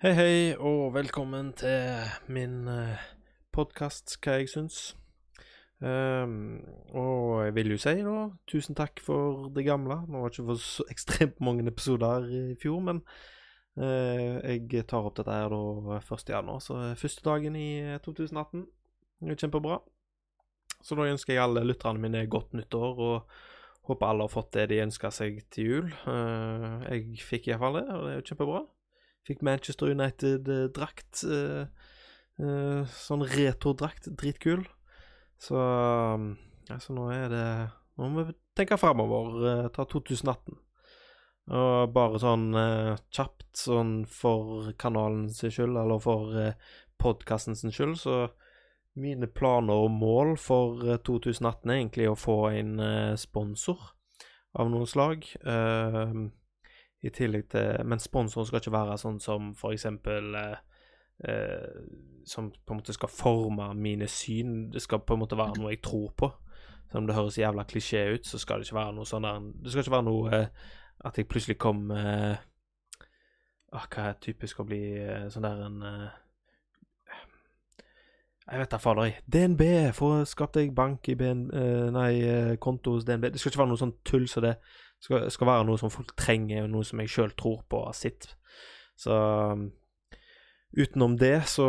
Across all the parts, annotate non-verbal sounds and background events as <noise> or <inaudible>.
Hei, hei, og velkommen til min uh, podkast Hva jeg syns. Um, og jeg vil jo si da tusen takk for det gamle. Nå har jeg ikke fått så ekstremt mange episoder i fjor, men uh, jeg tar opp dette her da 1. januar, så første dagen i 2018. Det er kjempebra. Så da ønsker jeg alle lytterne mine godt nyttår, og håper alle har fått det de ønska seg til jul. Uh, jeg fikk iallfall det, og det er jo kjempebra. Fikk Manchester United-drakt. Uh, uh, sånn retordrakt. Dritkul. Så altså, nå er det Nå må vi tenke framover. Ta 2018. Og bare sånn kjapt, sånn for kanalen sin skyld, eller for uh, podkasten sin skyld, så mine planer og mål for 2018 er egentlig å få en sponsor av noe slag. Uh, i tillegg til Men sponsoren skal ikke være sånn som for eksempel eh, eh, Som på en måte skal forme mine syn. Det skal på en måte være noe jeg tror på. Selv om det høres jævla klisjé ut, så skal det ikke være noe sånn der Det skal ikke være noe eh, at jeg plutselig kom eh, ah, Hva er typisk å bli eh, sånn der en eh, jeg vet da fader, jeg. DNB, få skapt deg bank i BN, nei, konto hos DNB. Det skal ikke være noe sånn tull som så det skal, skal være noe som folk trenger, noe som jeg sjøl tror på sitt. Så um, utenom det så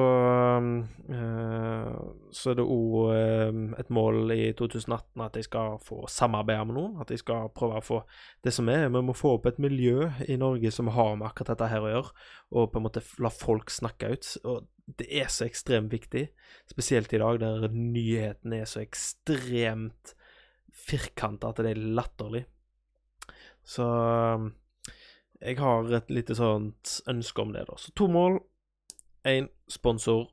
uh, Så er det òg uh, et mål i 2018 at jeg skal få samarbeide med noen. At jeg skal prøve å få det som er. Vi må få opp et miljø i Norge som har med akkurat dette her å gjøre, og på en måte la folk snakke ut. Og det er så ekstremt viktig, spesielt i dag der nyhetene er så ekstremt firkanta at det er latterlig. Så um, jeg har et lite sånt ønske om det, da. Så to mål. Én sponsor,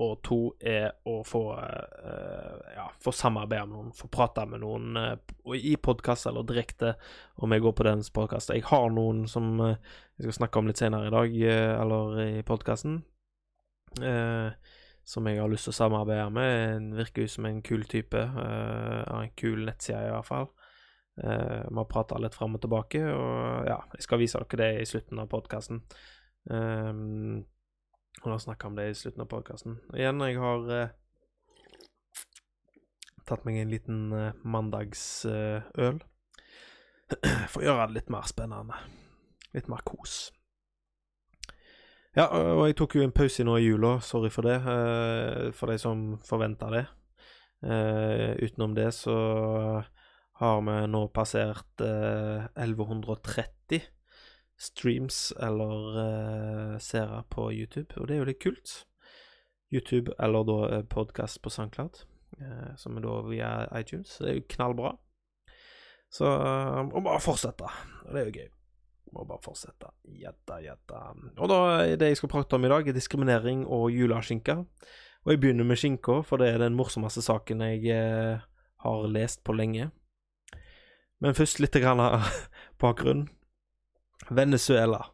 og to er å få uh, ja, få samarbeide med noen, få prate med noen uh, i podkast eller direkte om jeg går på dens podkast. Jeg har noen som uh, jeg skal snakke om litt senere i dag, eller i podkasten, som jeg har lyst til å samarbeide med. En virker jo som en kul type. En kul nettside, i hvert fall. Vi har prata litt fram og tilbake, og ja, jeg skal vise dere det i slutten av podkasten. Um, og da snakker om det i slutten av podkasten. Igjen, jeg har uh, tatt meg en liten uh, mandagsøl. <clears throat> For å gjøre det litt mer spennende. Litt mer kos. Ja, og jeg tok jo en pause nå i jula, sorry for det, for de som forventa det. utenom det så har vi nå passert eh, 1130 streams eller eh, seere på YouTube, og det er jo litt kult. YouTube eller da eh, podkast på SoundCloud, eh, som er da via iTunes. Det er jo knallbra. Så eh, må bare fortsette. Og Det er jo gøy. Må bare fortsette. Gjetta, gjetta. Og da er det jeg skal prate om i dag, er diskriminering og juleskinke. Og jeg begynner med skinka, for det er den morsomste saken jeg eh, har lest på lenge. Men først litt <laughs> bakgrunn. Venezuela.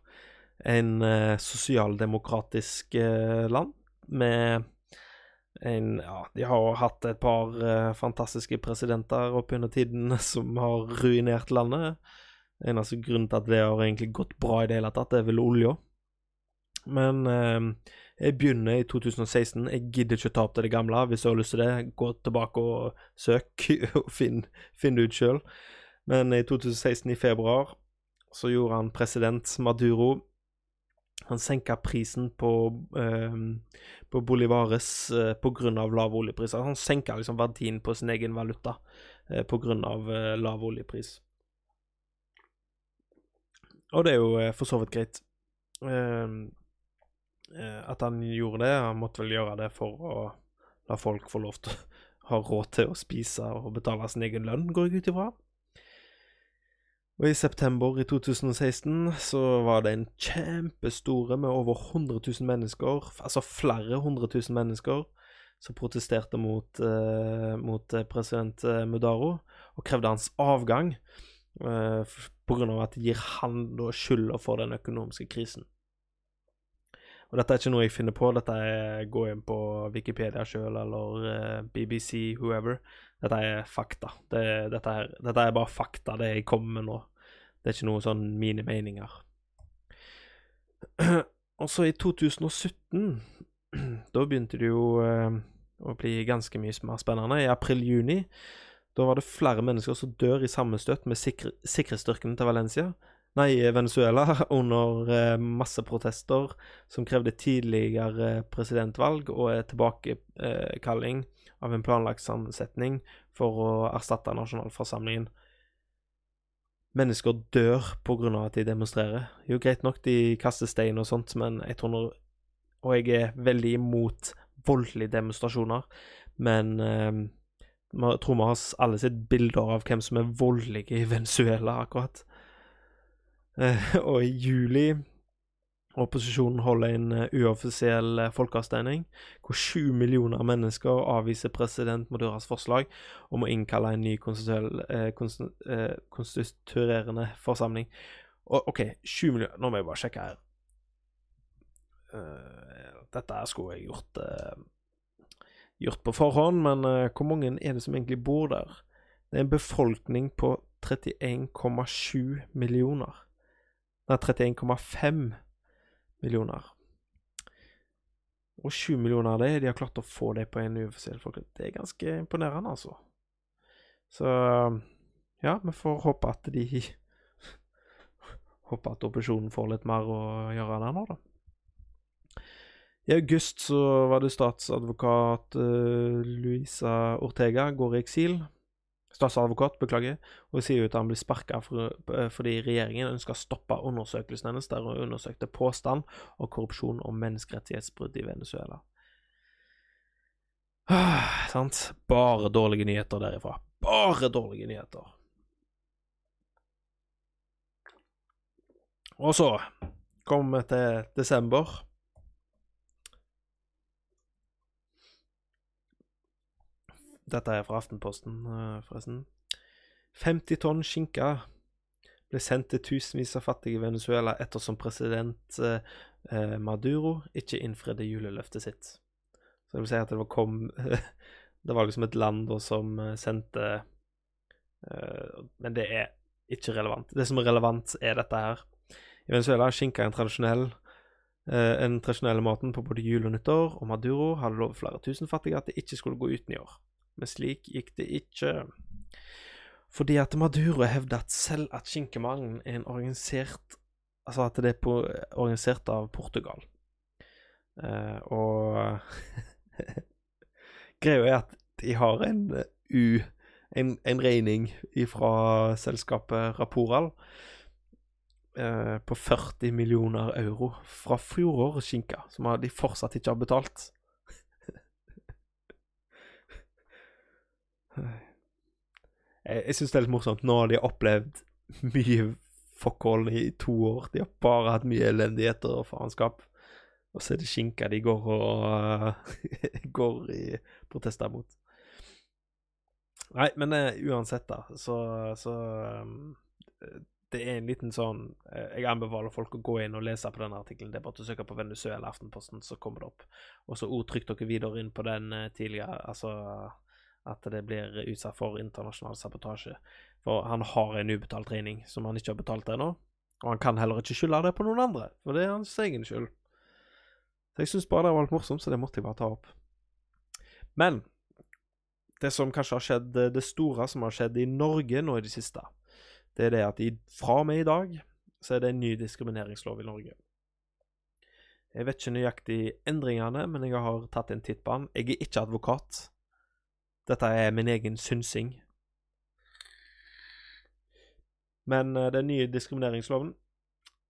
En eh, sosialdemokratisk eh, land med en Ja, de har hatt et par eh, fantastiske presidenter opp under tiden <laughs> som har ruinert landet. Eneste grunnen til at det har egentlig gått bra i det hele tatt, det er vel olja. Men eh, jeg begynner i 2016. Jeg gidder ikke å ta opp til det gamle. Hvis du har lyst til det, gå tilbake og søk, <laughs> og finn, finn det ut sjøl. Men i 2016, i februar, så gjorde han president Maduro Han senka prisen på, eh, på Bolivares eh, pga. lav oljepris. Han senka liksom verdien på sin egen valuta eh, pga. Eh, lav oljepris. Og det er jo eh, for så vidt greit. Ehm, eh, at han gjorde det. Han måtte vel gjøre det for å la folk få lov til å ha råd til å spise og betale sin egen lønn, går jeg ut ifra. Og i september i 2016 så var det en kjempestore med over 100 000 mennesker, altså flere hundre tusen mennesker, som protesterte mot, eh, mot eh, president eh, Mudaro og krevde hans avgang eh, pga. at det gir han da skylda for den økonomiske krisen. Og dette er ikke noe jeg finner på, dette er gå inn på Wikipedia sjøl eller eh, BBC, whoever. Dette er fakta. Det, dette, er, dette, er, bare fakta, det jeg kommer med nå. Det er ikke noe sånn mine meninger. <clears throat> Og så i 2017, <clears throat> da begynte det jo eh, å bli ganske mye mer spennende. I april-juni, da var det flere mennesker som dør i sammenstøt med sikre, sikkerhetsstyrkene til Valencia. Nei, Venezuela, <laughs> under eh, masse protester som krevde tidligere presidentvalg og tilbakekalling av en planlagt sammensetning for å erstatte nasjonalforsamlingen. Mennesker dør av at de demonstrerer. Jo, greit nok, de kaster stein og sånt, men jeg tror når Og jeg er veldig imot voldelige demonstrasjoner, men eh, jeg tror vi har alle sett bilder av hvem som er voldelige i Venezuela, akkurat. Eh, og i juli Opposisjonen holder en uh, uoffisiell uh, folkeavstemning hvor sju millioner mennesker avviser president Maduras forslag om å innkalle en ny konstituerende forsamling. Og, OK, sju millioner Nå må jeg bare sjekke her. dette skulle jeg gjort gjort på forhånd, men hvor mange er det som egentlig bor der? Det er en befolkning på 31,7 millioner. Nei, 31,5 millioner. Og 7 millioner av det, de har klart å få det på en uoffisiell folkelig. Det er ganske imponerende, altså. Så ja, vi får håpe at de <laughs> Håpe at opposisjonen får litt mer å gjøre der nå, da. I august så var det statsadvokat uh, Luisa Ortega går i eksil statsadvokat, beklager, og sier jo at han blir sparka for, eh, fordi regjeringen ønsker å stoppe undersøkelsen hennes der hun undersøkte påstand om korrupsjon og menneskerettighetsbrudd i Venezuela. Ah, <sighs> sant? Bare dårlige nyheter derifra. Bare dårlige nyheter. Og så kommer vi til desember. Dette er fra Aftenposten, eh, forresten. 50 tonn skinke ble sendt til tusenvis av fattige i Venezuela ettersom president eh, eh, Maduro ikke innfridde juleløftet sitt. Så det vil si at det var kom <laughs> Det var liksom et land da som sendte Men det er ikke relevant. Det som er relevant, er dette her. I Venezuela er skinka en tradisjonell en tradisjonelle maten på både jul og nyttår, og Maduro hadde lovet flere tusen fattige at det ikke skulle gå uten i år men slik gikk det ikke. Fordi at Maduro hevder at selv at skinkemangelen er en organisert Altså at det er på, organisert av Portugal. Uh, og <laughs> greia er at de har en U en, en regning fra selskapet Raporal uh, på 40 millioner euro fra fjorårets skinke, som de fortsatt ikke har betalt. Jeg, jeg syns det er litt morsomt. Nå har de opplevd mye fuckhold i to år. De har bare hatt mye elendigheter og faenskap. Og så er det skinka de går og <laughs> går i protester mot. Nei, men uh, uansett, da, så, så um, Det er en liten sånn uh, Jeg anbefaler folk å gå inn og lese på denne artikkelen. Det er bare å søke på Venezuela Aftenposten, så kommer det opp. Og så trykk dere videre inn på den uh, tidligere. Altså at det blir utsatt for internasjonal sabotasje. For han har en ubetalt regning som han ikke har betalt ennå. Og han kan heller ikke skylde det på noen andre, for det er hans egen skyld. Så jeg syns bare det var litt morsomt, så det måtte jeg bare ta opp. Men det som kanskje har skjedd, det store som har skjedd i Norge nå i det siste, det er det at fra og med i dag så er det en ny diskrimineringslov i Norge. Jeg vet ikke nøyaktig endringene, men jeg har tatt en titt på den. Jeg er ikke advokat, dette er min egen synsing. Men uh, den nye diskrimineringsloven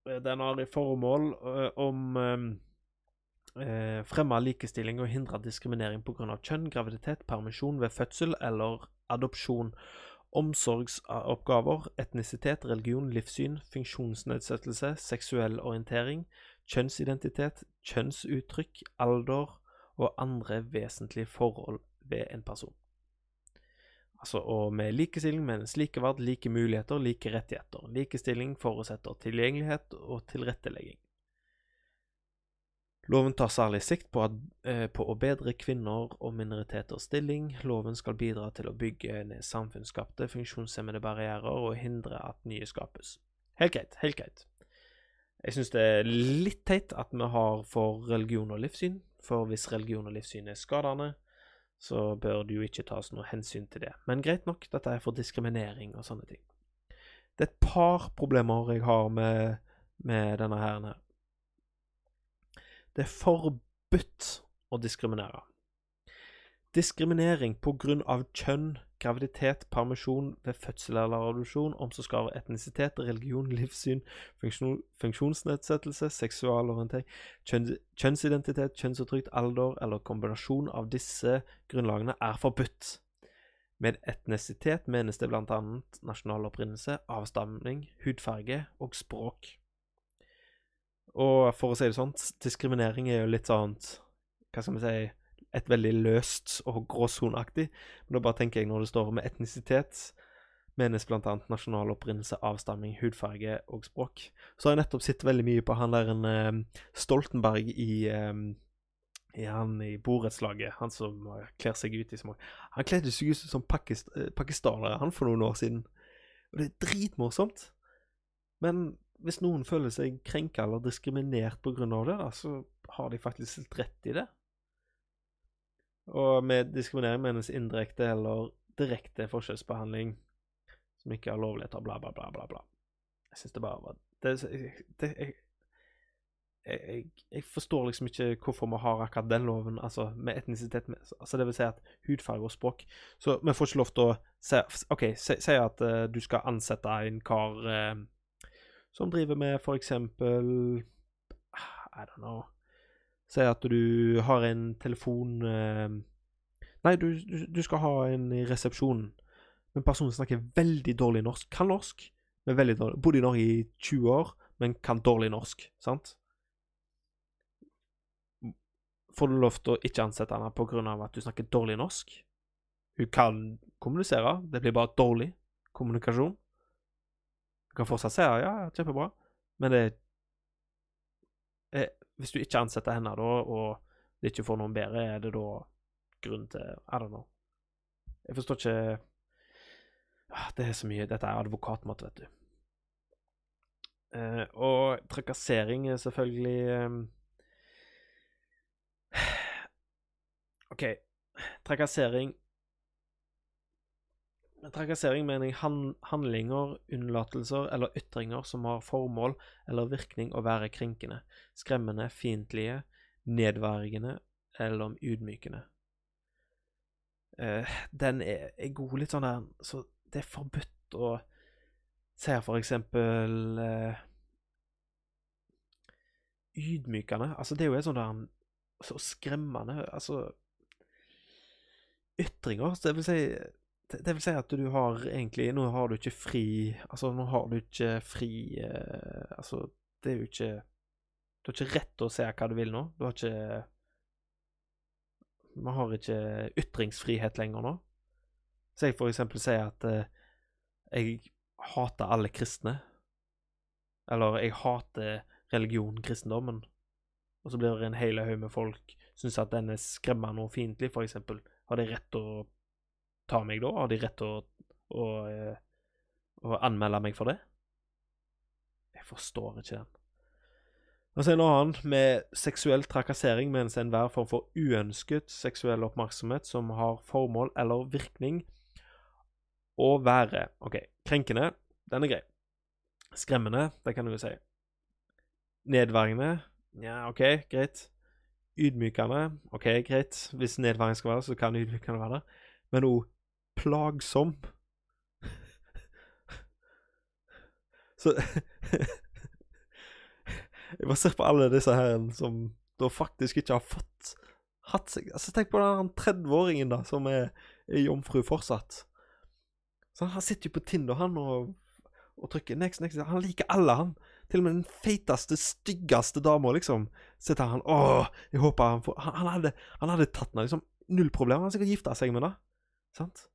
uh, den har i formål uh, om fremme likestilling og hindre diskriminering pga. kjønn, graviditet, permisjon ved fødsel eller adopsjon, omsorgsoppgaver, etnisitet, religion, livssyn, funksjonsnedsettelse, seksuell orientering, kjønnsidentitet, kjønnsuttrykk, alder og andre vesentlige forhold ved en person. Altså, og med likestilling menes likeverd, like muligheter, like rettigheter. Likestilling forutsetter tilgjengelighet og tilrettelegging. Loven tar særlig sikt på, at, eh, på, å bedre kvinner og minoriteters stilling. Loven skal bidra til å bygge ned samfunnsskapte funksjonshemmede barrierer og hindre at nye skapes. Helt greit, helt greit. Jeg syns det er litt teit at vi har for religion og livssyn, for hvis religion og livssyn er skadende, så bør det jo ikke tas noe hensyn til det. Men greit nok, dette er for diskriminering og sånne ting. Det er et par problemer jeg har med, med denne hæren her. Det er forbudt å diskriminere. Diskriminering av kjønn, graviditet, permisjon ved fødsel eller adopsjon, omsorgsgrad, etnisitet, religion, <laughs> livssyn, funksjon, funksjonsnedsettelse, seksualorientering, kjønns, kjønnsidentitet, kjønnsuttrykk, alder eller kombinasjon av disse grunnlagene er forbudt. Med etnisitet menes det annet nasjonal opprinnelse, avstamning, hudfarge og språk. Og for å si det sånn, diskriminering er jo litt sånn Hva skal vi si et veldig løst og gråsoneaktig. Men da bare tenker jeg når det står med etnisitet, menes bl.a. nasjonal opprinnelse, avstamming, hudfarge og språk. Så har jeg nettopp sett veldig mye på han der en um, Stoltenberg i, um, i han i borettslaget. Han som kler seg ut i små. Han kledde seg ut som pakist eh, pakistanere han for noen år siden. Og det er dritmorsomt. Men hvis noen føler seg krenka eller diskriminert pga. det, da, så har de faktisk helt rett i det. Og med diskriminering menes indirekte eller direkte forskjellsbehandling som ikke har lovligheter, bla, bla, bla, bla. bla. Jeg syns det bare var det, det, jeg, jeg, jeg, forstår liksom ikke hvorfor vi har akkurat den loven, altså med etnisitet altså Det vil si at hudfarge og språk Så vi får ikke lov til å si OK, si at uh, du skal ansette en kar uh, som driver med for eksempel I don't know Si at du har en telefon eh, Nei, du, du, skal ha en i resepsjonen, men personen snakker veldig dårlig norsk. Kan norsk, men veldig dårlig. Bodde i Norge i 20 år, men kan dårlig norsk. Sant? Får du lov til å ikke ansette henne pga. at du snakker dårlig norsk? Hun kan kommunisere, det blir bare dårlig kommunikasjon. Du kan fortsatt si ja, kjempebra, men det er hvis du ikke ansetter henne da, og det ikke får noen bedre, er det da grunn til I don't know. Jeg forstår ikke ah, Det er så mye Dette er advokatmat, vet du. Uh, og trakassering er selvfølgelig um, <sighs> OK. Trakassering trakassering mener jeg handlinger, unnlatelser eller ytringer som har formål eller virkning å være krenkende, skremmende, fiendtlige, nedverdigende eller ydmykende. Uh, den er, er, god litt sånn der Så det er forbudt å si for eksempel uh, Ydmykende. Altså, det er jo en sånn der Så skremmende Altså Ytringer, det vil si det, vil si at du har egentlig Nå har du ikke fri Altså, nå har du ikke fri eh, Altså, det er jo ikke Du har ikke rett til å se hva du vil nå. Du har ikke Vi har ikke ytringsfrihet lenger nå. Så jeg for eksempel sier at eh, jeg hater alle kristne. Eller jeg hater religion, kristendommen. Og så blir det en hel haug med folk syns at den er skremmende og fiendtlig, for eksempel. Har de rett til å ta meg da? Har de rett til å, å, eh, å, anmelde meg for det? Jeg forstår ikke den. Og så en annen med seksuell trakassering mens enhver form for uønsket seksuell oppmerksomhet som har formål eller virkning å være OK, krenkende, den er grei. Skremmende, det kan du jo si. Nedverdigende, ja, OK, greit. Ydmykende, OK, greit. Hvis nedverdigende skal være så kan ydmykende være det. Men òg plagsom. Så Jeg bare ser på alle disse her som da faktisk ikke har fått hatt seg Altså Tenk på den 30-åringen da som er, er jomfru fortsatt. Så Han sitter jo på Tinder, han, og, og trykker next, next. Han liker alle, han. Til og med den feiteste, styggeste dama, liksom. Sitter han Åh, jeg håper han får Han, han hadde, han hadde tatt henne, liksom. Null problem. Han hadde sikkert gifta seg med henne. Sant?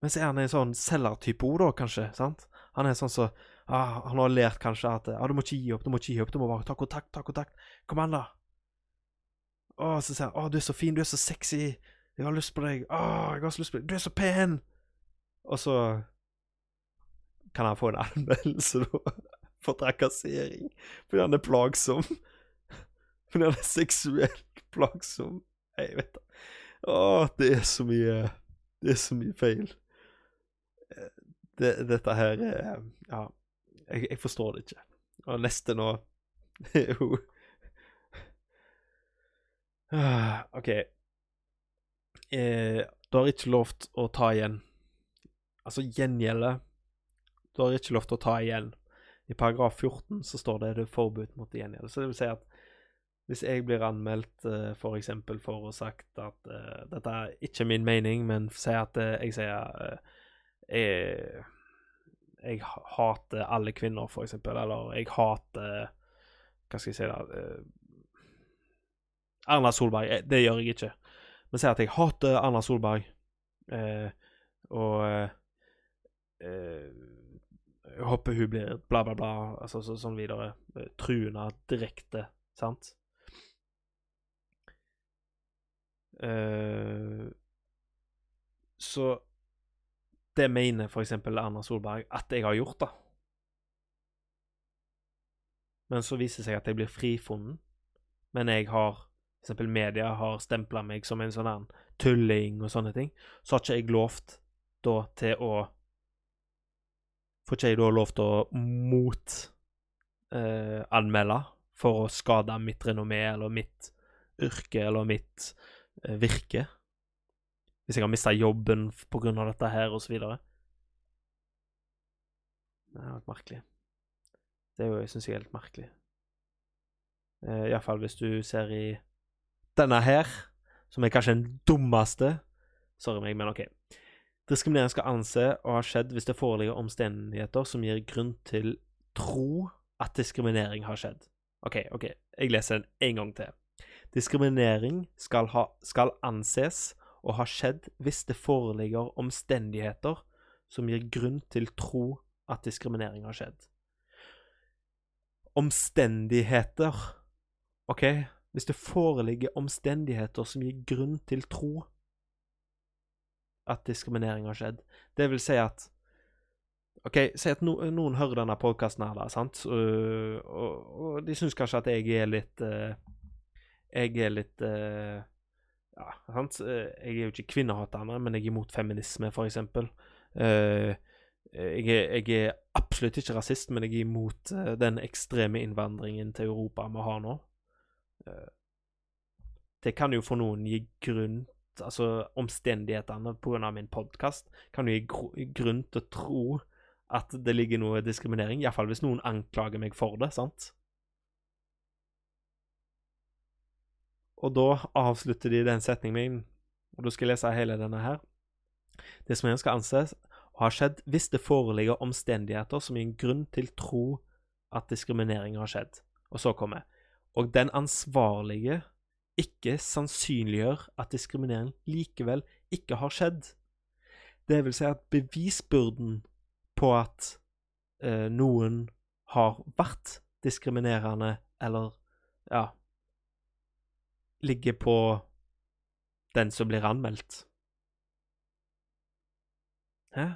Men så er han en sånn selgertype òg, da, kanskje. sant? Han er sånn så ah, Han har lært kanskje at ah, 'Du må ikke gi opp, du må ikke gi opp, du må bare ta kontakt, ta kontakt. Kom an, da.' Å, så sier han 'Å, du er så fin, du er så sexy. Jeg har lyst på deg. Å, jeg har så lyst på deg. Du er så pen.' Og så kan han få en <laughs> anmeldelse, da. for trakassering. Fordi han er plagsom. Fordi han er seksuelt plagsom. Jeg vet da. Å, det er så mye Det er så mye feil. Det, dette her er Ja, jeg, jeg forstår det ikke. Og neste nå <laughs> jo <sighs> OK. Eh, du har ikke lovt å ta igjen Altså gjengjelde. Du har ikke lov til å ta igjen. I paragraf 14 så står det det er forbud mot gjengjeld. Så det vil si at hvis jeg blir anmeldt uh, f.eks. For, for å sagt at uh, dette er ikke min mening, men si at uh, jeg sier uh, jeg, jeg, hater alle kvinner, for eksempel. eller jeg hater Hva skal jeg si da Erna Solberg. Det gjør jeg ikke. Men si at jeg hater Erna Solberg, og jeg håper hun blir bla, bla, bla, altså så, sånn videre. Truende direkte, sant? Eh, så det mener f.eks. Erna Solberg at jeg har gjort, da. Men så viser det seg at jeg blir frifunnet. Men jeg har f.eks. media har stempla meg som en sånn tulling og sånne ting. Så har ikke jeg lovt da til å Får ikke jeg da lov til å motanmelde eh, for å skade mitt renommé eller mitt yrke eller mitt eh, virke? Hvis jeg har mista jobben pga. dette her, osv. Det er helt merkelig. Det er jo, jeg syns jeg er helt merkelig. Eh, Iallfall hvis du ser i denne her, som er kanskje den dummeste Sorry meg, men OK. Diskriminering skal anse å ha skjedd hvis det foreligger omstendigheter som gir grunn til tro at diskriminering har skjedd. OK, OK, jeg leser den en gang til. Diskriminering skal, ha, skal anses og har skjedd hvis det foreligger omstendigheter som gir grunn til tro at diskriminering har skjedd. Omstendigheter OK? Hvis det foreligger omstendigheter som gir grunn til tro at diskriminering har skjedd. Det vil si at OK, si at no, noen hører denne podkasten her, da, sant, og, og, og de syns kanskje at jeg er litt uh, Jeg er litt uh, ja, sant? Eh, jeg er jo ikke kvinnehatende, men jeg er imot feminisme, eksempel. Uh, jeg, er, jeg er, absolutt ikke rasist, men jeg er imot uh, den ekstreme innvandringen til Europa vi har nå. Det kan jo for noen gi grunn Altså, omstendighetene pga. min podkast kan jo gi grunn til å tro at det ligger noe diskriminering. Iallfall hvis noen anklager meg for det, sant? Og da avslutter de den setningen min, og da skal jeg lese hele denne her. Det som skal anses å ha skjedd hvis det foreligger omstendigheter som gir en grunn til tro at diskriminering har skjedd. Og så kommer Og den ansvarlige ikke sannsynliggjør at diskriminering likevel ikke har skjedd. Det vil si at bevisbyrden på at eh, noen har vært diskriminerende eller ja, ligger på den som blir anmeldt. Hæ?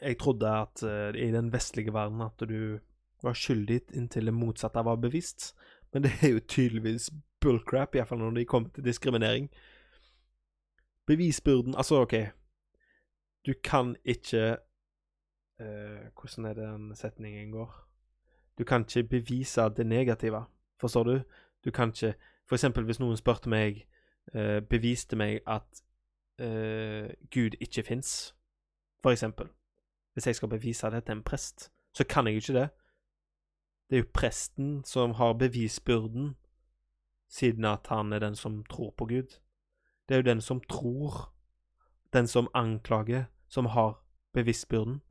Jeg trodde at uh, i den vestlige verden at du var skyldig inntil det motsatte var bevisst, men det er jo tydeligvis bullcrap, iallfall når det kommer til diskriminering. Bevisbyrden Altså, OK, du kan ikke uh, Hvordan er det den setningen går? Du kan ikke bevise det negative, forstår du? Du kan ikke For eksempel hvis noen spurte meg uh, Beviste meg at uh, Gud ikke fins, for eksempel. Hvis jeg skal bevise det til en prest, så kan jeg ikke det. Det er jo presten som har bevisbyrden, siden at han er den som tror på Gud. Det er jo den som tror, den som anklager, som har bevisbyrden.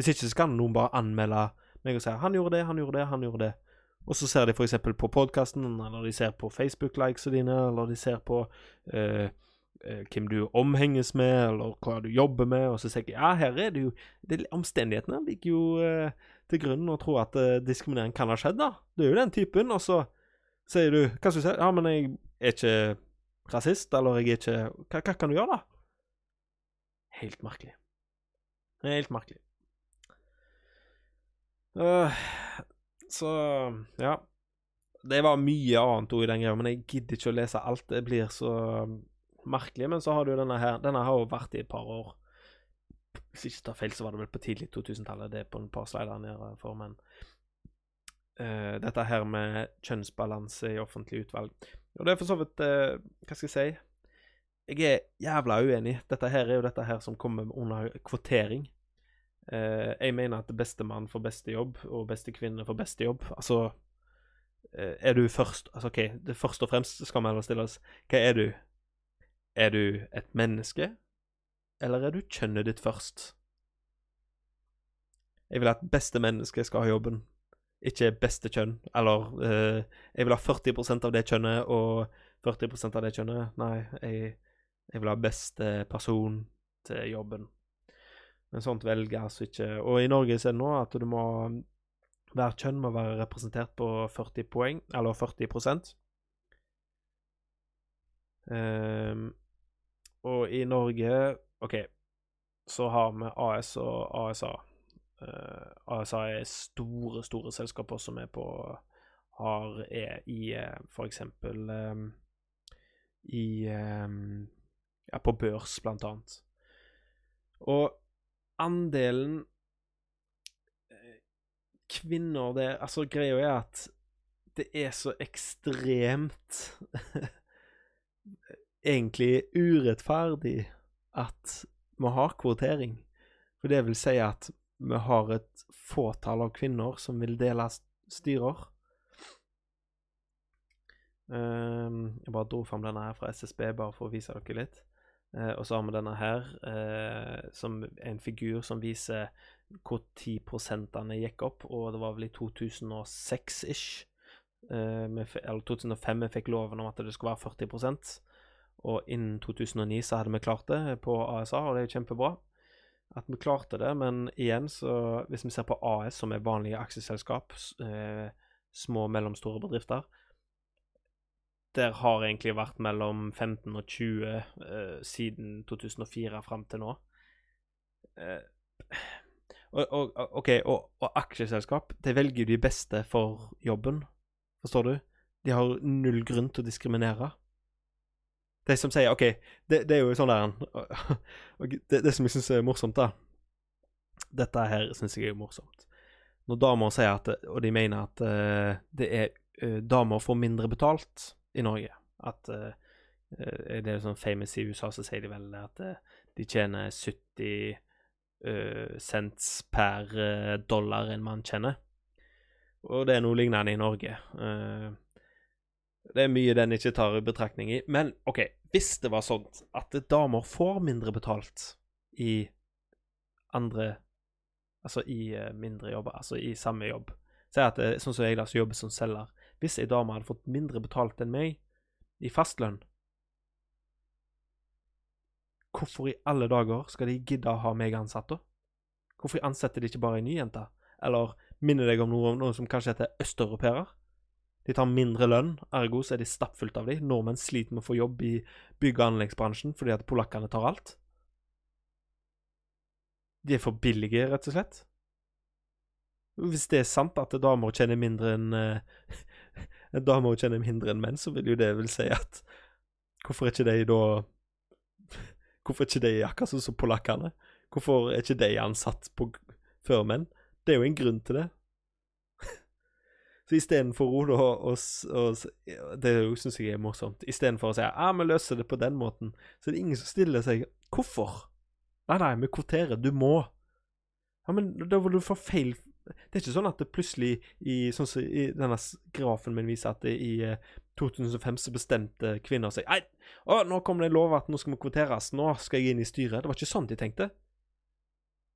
Hvis ikke så kan noen bare anmelde meg og si 'han gjorde det, han gjorde det, han gjorde det'. Og så ser de f.eks. på podkasten, eller de ser på Facebook-likesene dine, eller de ser på uh, uh, hvem du omhenges med, eller hva du jobber med, og så sier jeg ja, her er det jo det, Omstendighetene ligger jo eh, til grunn å tro at diskriminering kan ha skjedd, da. Det er jo den typen, og så sier du Hva skal du si? Ja, men jeg er ikke rasist, eller jeg er ikke Hva, hva kan du gjøre, da? Helt merkelig. Helt merkelig. Uh, så ja. Det var mye annet ord i den greia, men jeg gidder ikke å lese alt. Det blir så merkelig. Men så har du denne her. Denne har jo vært i et par år. Hvis jeg ikke tar feil, så var det vel på tidlig 2000-tallet. Det er på en par slider nede for, men uh, Dette her med kjønnsbalanse i offentlig utvalg. Og det er for så vidt uh, Hva skal jeg si? Jeg er jævla uenig. Dette her er jo dette her som kommer under kvotering. Uh, jeg mener at beste mann får beste jobb, og beste kvinne får beste jobb. Altså Er du først Altså, OK, det først og fremst skal vi heller stille oss Hva er du? Er du et menneske, eller er du kjønnet ditt først? Jeg vil at beste menneske skal ha jobben, ikke beste kjønn. Eller uh, jeg vil ha 40% av det kjønnet og 40% av det kjønnet. Nei, jeg, jeg, vil ha beste person til jobben. Men sånt velger altså ikke Og i Norge er det nå at du må Hver kjønn må være representert på 40 poeng, eller 40 um, Og i Norge OK, så har vi AS og ASA. Uh, eh, ASA er store, store selskaper som er på har er i uh, for eksempel um, i um, ja, på børs, blant annet. Og andelen kvinner det Altså, greia er at det er så ekstremt <laughs> egentlig urettferdig at vi har kvotering. For det vil si at vi har et fåtall av kvinner som vil dele styrer. Um, jeg bare dro fram denne her fra SSB bare for å vise dere litt. Uh, og så har vi denne her som som en figur som viser hvor 10 prosentene gikk opp, og det var vel i 2006-ish. Uh, eller 2005 vi fikk loven om at det skulle være 40% og innen 2009 så hadde vi klart det på ASA, og det er jo kjempebra at vi klarte det. Men igjen, så hvis vi ser på AS, som er vanlige aksjeselskap, eh, små og mellomstore bedrifter, der har egentlig vært mellom 15 og 20 eh, siden 2004 fram til nå. Eh, og, og, OK, og, og, aksjeselskap, det velger de beste for jobben, forstår du? De har null grunn til å diskriminere. De som sier OK, det, det er jo sånn der <laughs> det, det som jeg syns er morsomt, da Dette her syns jeg er morsomt. Når damer sier at Og de mener at uh, det er uh, damer får mindre betalt i Norge. At uh, Det er sånn famous i USA, så sier de vel at de tjener 70 cents per dollar en mann tjener. Og det er noe lignende i Norge. Uh, det er mye den ikke tar i betraktning i. Men OK, hvis det var sånn at damer får mindre betalt i andre Altså i uh, mindre jobber, altså i samme jobb Si at sånn som jeg da, som jobber som selger. Hvis ei dame hadde fått mindre betalt enn meg i fastlønn Hvorfor i alle dager skal de gidde å ha meg ansatt, da? Hvorfor ansetter de ikke bare ei ny jente? Eller minner deg om noe, noe som kanskje heter østeuropeere? De tar mindre lønn, ergo så er de stappfullt av de. Nordmenn sliter med å få jobb i bygg- og anleggsbransjen fordi at polakkene tar alt. De er for billige, rett og slett. Hvis det er sant at damer tjener mindre enn uh, damer tjener mindre enn menn, så vil jo det vel si at Hvorfor er ikke de da <laughs> Hvorfor er ikke de akkurat sånn som polakkene? Hvorfor er ikke de ansatt på, før menn? Det er jo en grunn til det. <laughs> Så istedenfor å, å, å, Det syns jeg er morsomt. Istedenfor å si ja, vi løser det på den måten, så er det ingen som stiller seg Hvorfor? Nei, nei, vi kvoterer. Du må. Ja, men da vil du få feil Det er ikke sånn at det plutselig i Sånn som i denne grafen min viser at det i 2005 så bestemte kvinner seg Nei, å, nå kommer det en lov at nå skal vi kvoteres. Nå skal jeg inn i styret. Det var ikke sånn de tenkte.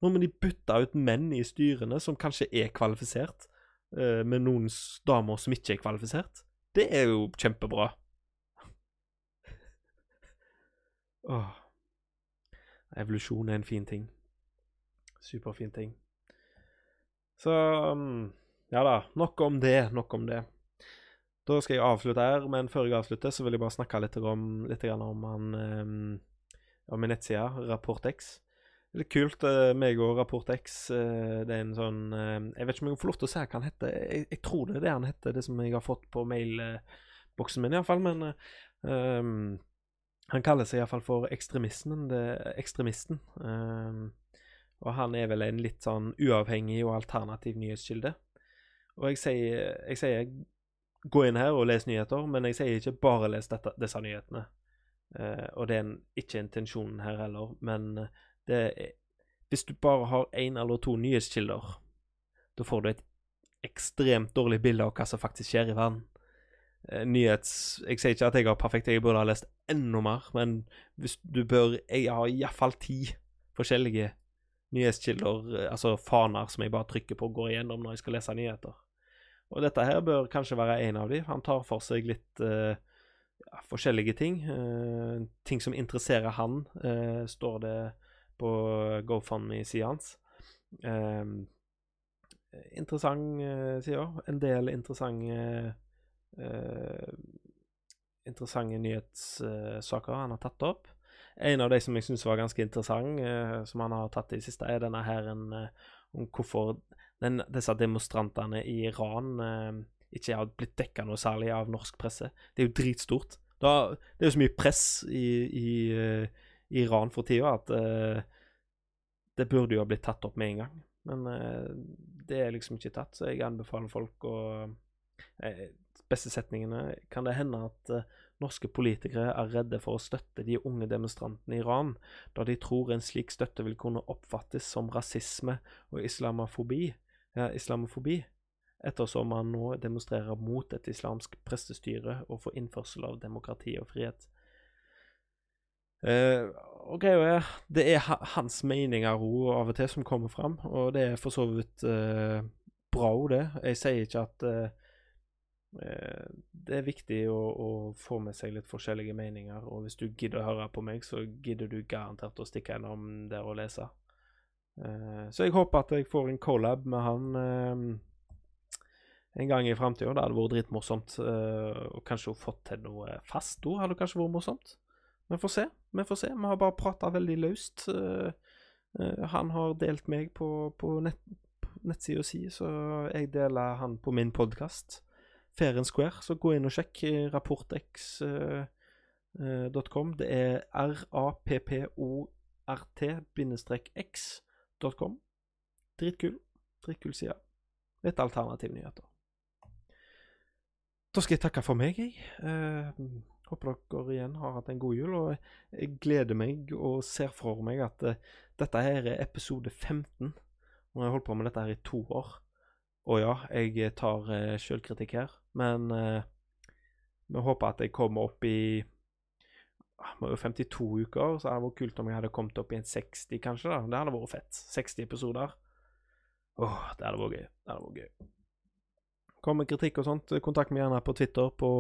Nå må de bytte ut menn i styrene som kanskje er kvalifisert uh, med noen damer som ikke er kvalifisert. Det er jo kjempebra. Åh. Evolusjon er en fin ting. Superfin ting. Så um, Ja da. Nok om det. Nok om det. Da skal jeg avslutte her, men før jeg avslutter, så vil jeg bare snakke litt om, litt om han um, om min nettside, RapportX. Litt kult. Uh, meg og RapportX uh, Det er en sånn Jeg vet ikke om jeg får lov til å si hva han heter. Jeg, jeg, tror det er det han heter, det som jeg har fått på mailboksen min, iallfall. Men um, han kaller seg iallfall for ekstremisten. Det, ekstremisten. Um, og han er vel en litt sånn uavhengig og alternativ nyhetskilde. Og jeg sier, jeg sier gå inn her og les nyheter, men jeg sier ikke bare les dette, disse nyhetene. Eh, og det er en, ikke intensjonen her heller, men det er, hvis du bare har én eller to nyhetskilder, da får du et ekstremt dårlig bilde av hva som faktisk skjer i verden. Eh, nyhets... Jeg sier ikke at jeg har perfekt, jeg burde ha lest enda mer, men hvis du bør Jeg har iallfall ti forskjellige nyhetskilder, eh, altså faner, som jeg bare trykker på og går igjennom når jeg skal lese nyheter. Og dette her bør kanskje være en av dem. Han tar for seg litt uh, ja, forskjellige ting. Uh, ting som interesserer han, uh, står det på GoFundMe-sida hans. interessant uh, side. En del interessante interessante nyhetssaker han har tatt opp. En av de som jeg syns var ganske interessant, som han har tatt i siste, er denne her en, om hvorfor den, disse demonstrantene i Iran eh, ikke har blitt dekka noe særlig av norsk presse. Det er jo dritstort. Da, det er jo så mye press i, i, i Iran for tida at uh, det burde jo ha blitt tatt opp med en gang. Men uh, det er liksom ikke tatt, så jeg anbefaler folk å Beste setningene Kan det hende at norske politikere er redde for å støtte de unge demonstrantene i Iran, da de tror en slik støtte vil kunne oppfattes som rasisme og islamofobi? ja, islamofobi, ettersom man nå demonstrerer mot et islamsk prestestyre og for innførsel av demokrati og frihet. Eh, og greia er, det er hans meninger òg av og til som kommer fram, og det er for så vidt eh, bra òg, det. Jeg sier ikke at uh, det er viktig å, å, få med seg litt forskjellige meninger, og hvis du gidder å høre på meg, så gidder du garantert å stikke innom der og lese. Uh, så jeg håper at jeg får en collab med han uh, en gang i framtida. Det hadde vært dritmorsomt. Og kanskje fått til noe fast ord hadde kanskje vært morsomt. Vi får se. Vi får se. Vi har bare prata veldig løst. han har delt meg på, på, nett, nettsida si, så jeg deler han på min podkast. Fair and Square. Så gå inn og sjekk rapportx.com. det er R-A-P-P-O-R-T-X .com. Dritkul. Dritkul side. Litt alternative nyheter. Da skal jeg takke for meg, jeg. Eh, håper dere igjen har hatt en god jul. Og jeg gleder meg og ser for meg at uh, dette her er episode 15. Nå har jeg holdt på med dette her i to år. Og ja, jeg tar uh, sjølkritikk her, men uh, vi håper at jeg kommer opp i vi jo 52 uker, så det hadde vært kult om jeg hadde kommet opp i en 60, kanskje. da. Det hadde vært fett. 60 episoder. Åh, det hadde vært gøy. Det hadde vært gøy. Kom med kritikk og sånt, kontakt meg gjerne på Twitter på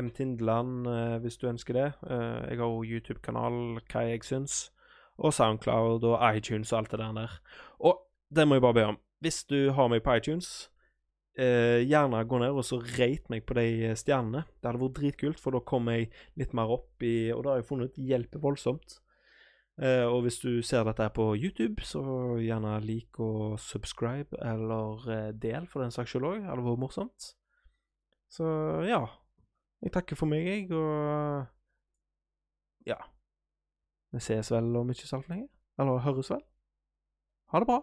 mtindeland, Tindeland eh, hvis du ønsker det. Eh, jeg har òg YouTube-kanal, hva jeg syns. Og Soundcloud og iTunes og alt det der. Og det må jeg bare be om. Hvis du har meg på iTunes eh, gjerne gå ned og så rate meg på de stjernene. Det hadde vært dritkult, for da kommer jeg litt mer opp i Og da har jeg funnet ut hjelper voldsomt. Eh, og hvis du ser dette her på YouTube, så gjerne lik og subscribe, eller eh, del for den saks skyld òg. Det hadde vært morsomt. Så ja. Jeg takker for meg, jeg, og Ja. Vi ses vel om ikke så altfor lenge. Eller høres vel. Ha det bra.